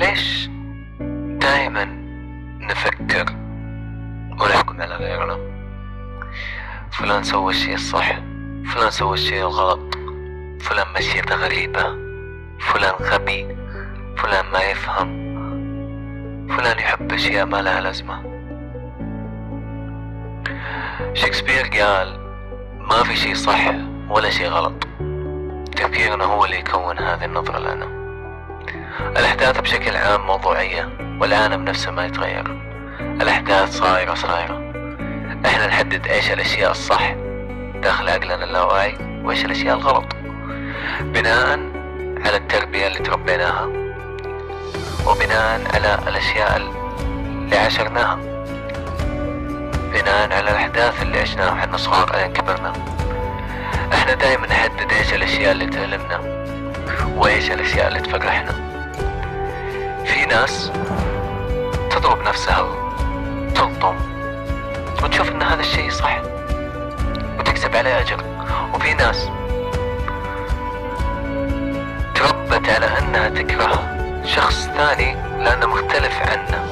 ليش دائما نفكر ونحكم على غيرنا؟ فلان سوى الشيء الصح فلان سوى الشيء الغلط فلان مشيته غريبة فلان غبي فلان ما يفهم فلان يحب أشياء ما لها لازمة. شكسبير قال ما في شيء صح ولا شيء غلط. تفكيرنا هو اللي يكون هذه النظرة لنا. الأحداث بشكل عام موضوعية والعالم نفسه ما يتغير. الأحداث صايرة صايرة. إحنا نحدد إيش الأشياء الصح داخل عقلنا اللاواعي وإيش الأشياء الغلط. بناء على التربية اللي تربيناها وبناء على الأشياء اللي عاشرناها. بناء على الأحداث اللي عشناها وحنا صغار لين كبرنا. إحنا دائما نحدد إيش الأشياء اللي تألمنا وإيش الأشياء اللي تفرحنا. في ناس تضرب نفسها تلطم وتشوف إن هذا الشيء صح وتكسب عليه أجر. وفي ناس تربت على أنها تكره شخص ثاني لأنه مختلف عنه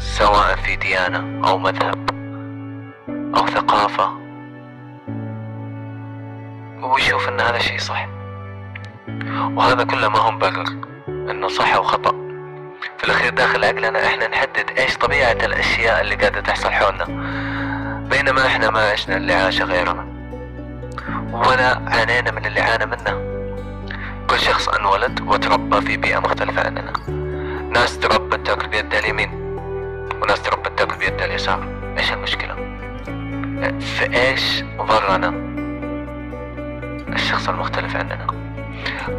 سواء في ديانة أو مذهب أو ثقافة. ويشوف إن هذا شيء صح. وهذا كله ما هو مبرر إنه صح أو خطأ. في الأخير داخل عقلنا إحنا نحدد إيش طبيعة الأشياء اللي قاعدة تحصل حولنا. بينما إحنا ما عشنا اللي عاش غيرنا. ولا عانينا من اللي عانى منه كل شخص أنولد وتربى في بيئة مختلفة عننا. ناس تربت تاكل بيد اليمين وناس تربت تاكل بيد اليسار. إيش المشكلة؟ في إيش ضرنا؟ الشخص المختلف عننا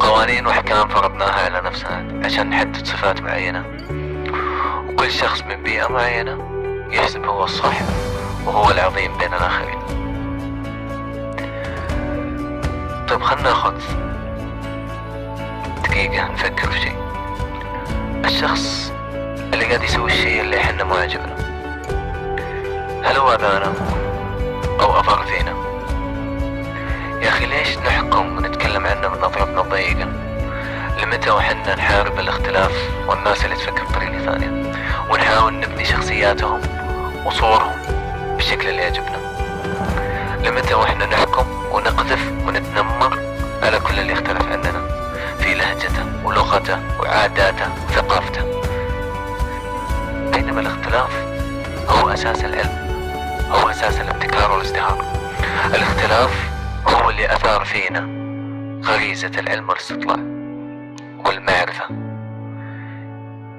قوانين وأحكام فرضناها على نفسنا عشان نحدد صفات معينة. وكل شخص من بيئة معينة يحسب هو الصح وهو العظيم بين الآخرين. طيب خلنا ناخذ دقيقة نفكر في شيء. الشخص اللي قاعد يسوي الشيء اللي إحنا ما عجبنا هل هو أذانا أو أضر فينا؟ أخي ليش نحكم ونتكلم عنه من نظرتنا الضيقة لمتى وحنا نحارب الاختلاف والناس اللي تفكر بطريقة ثانية؟ ونحاول نبني شخصياتهم وصورهم بالشكل اللي يعجبنا. لمتى وإحنا نحكم ونقذف ونتنمر على كل اللي يختلف عننا؟ في لهجته ولغته وعاداته وثقافته. بينما الاختلاف هو أساس العلم هو أساس الابتكار والازدهار. الاختلاف اللي أثار فينا غريزة العلم والاستطلاع والمعرفة.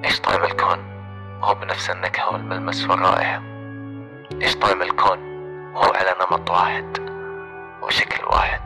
إيش طعم الكون؟ هو بنفس النكهة والملمس والرائحة. إيش طعم الكون؟ هو على نمط واحد وشكل واحد.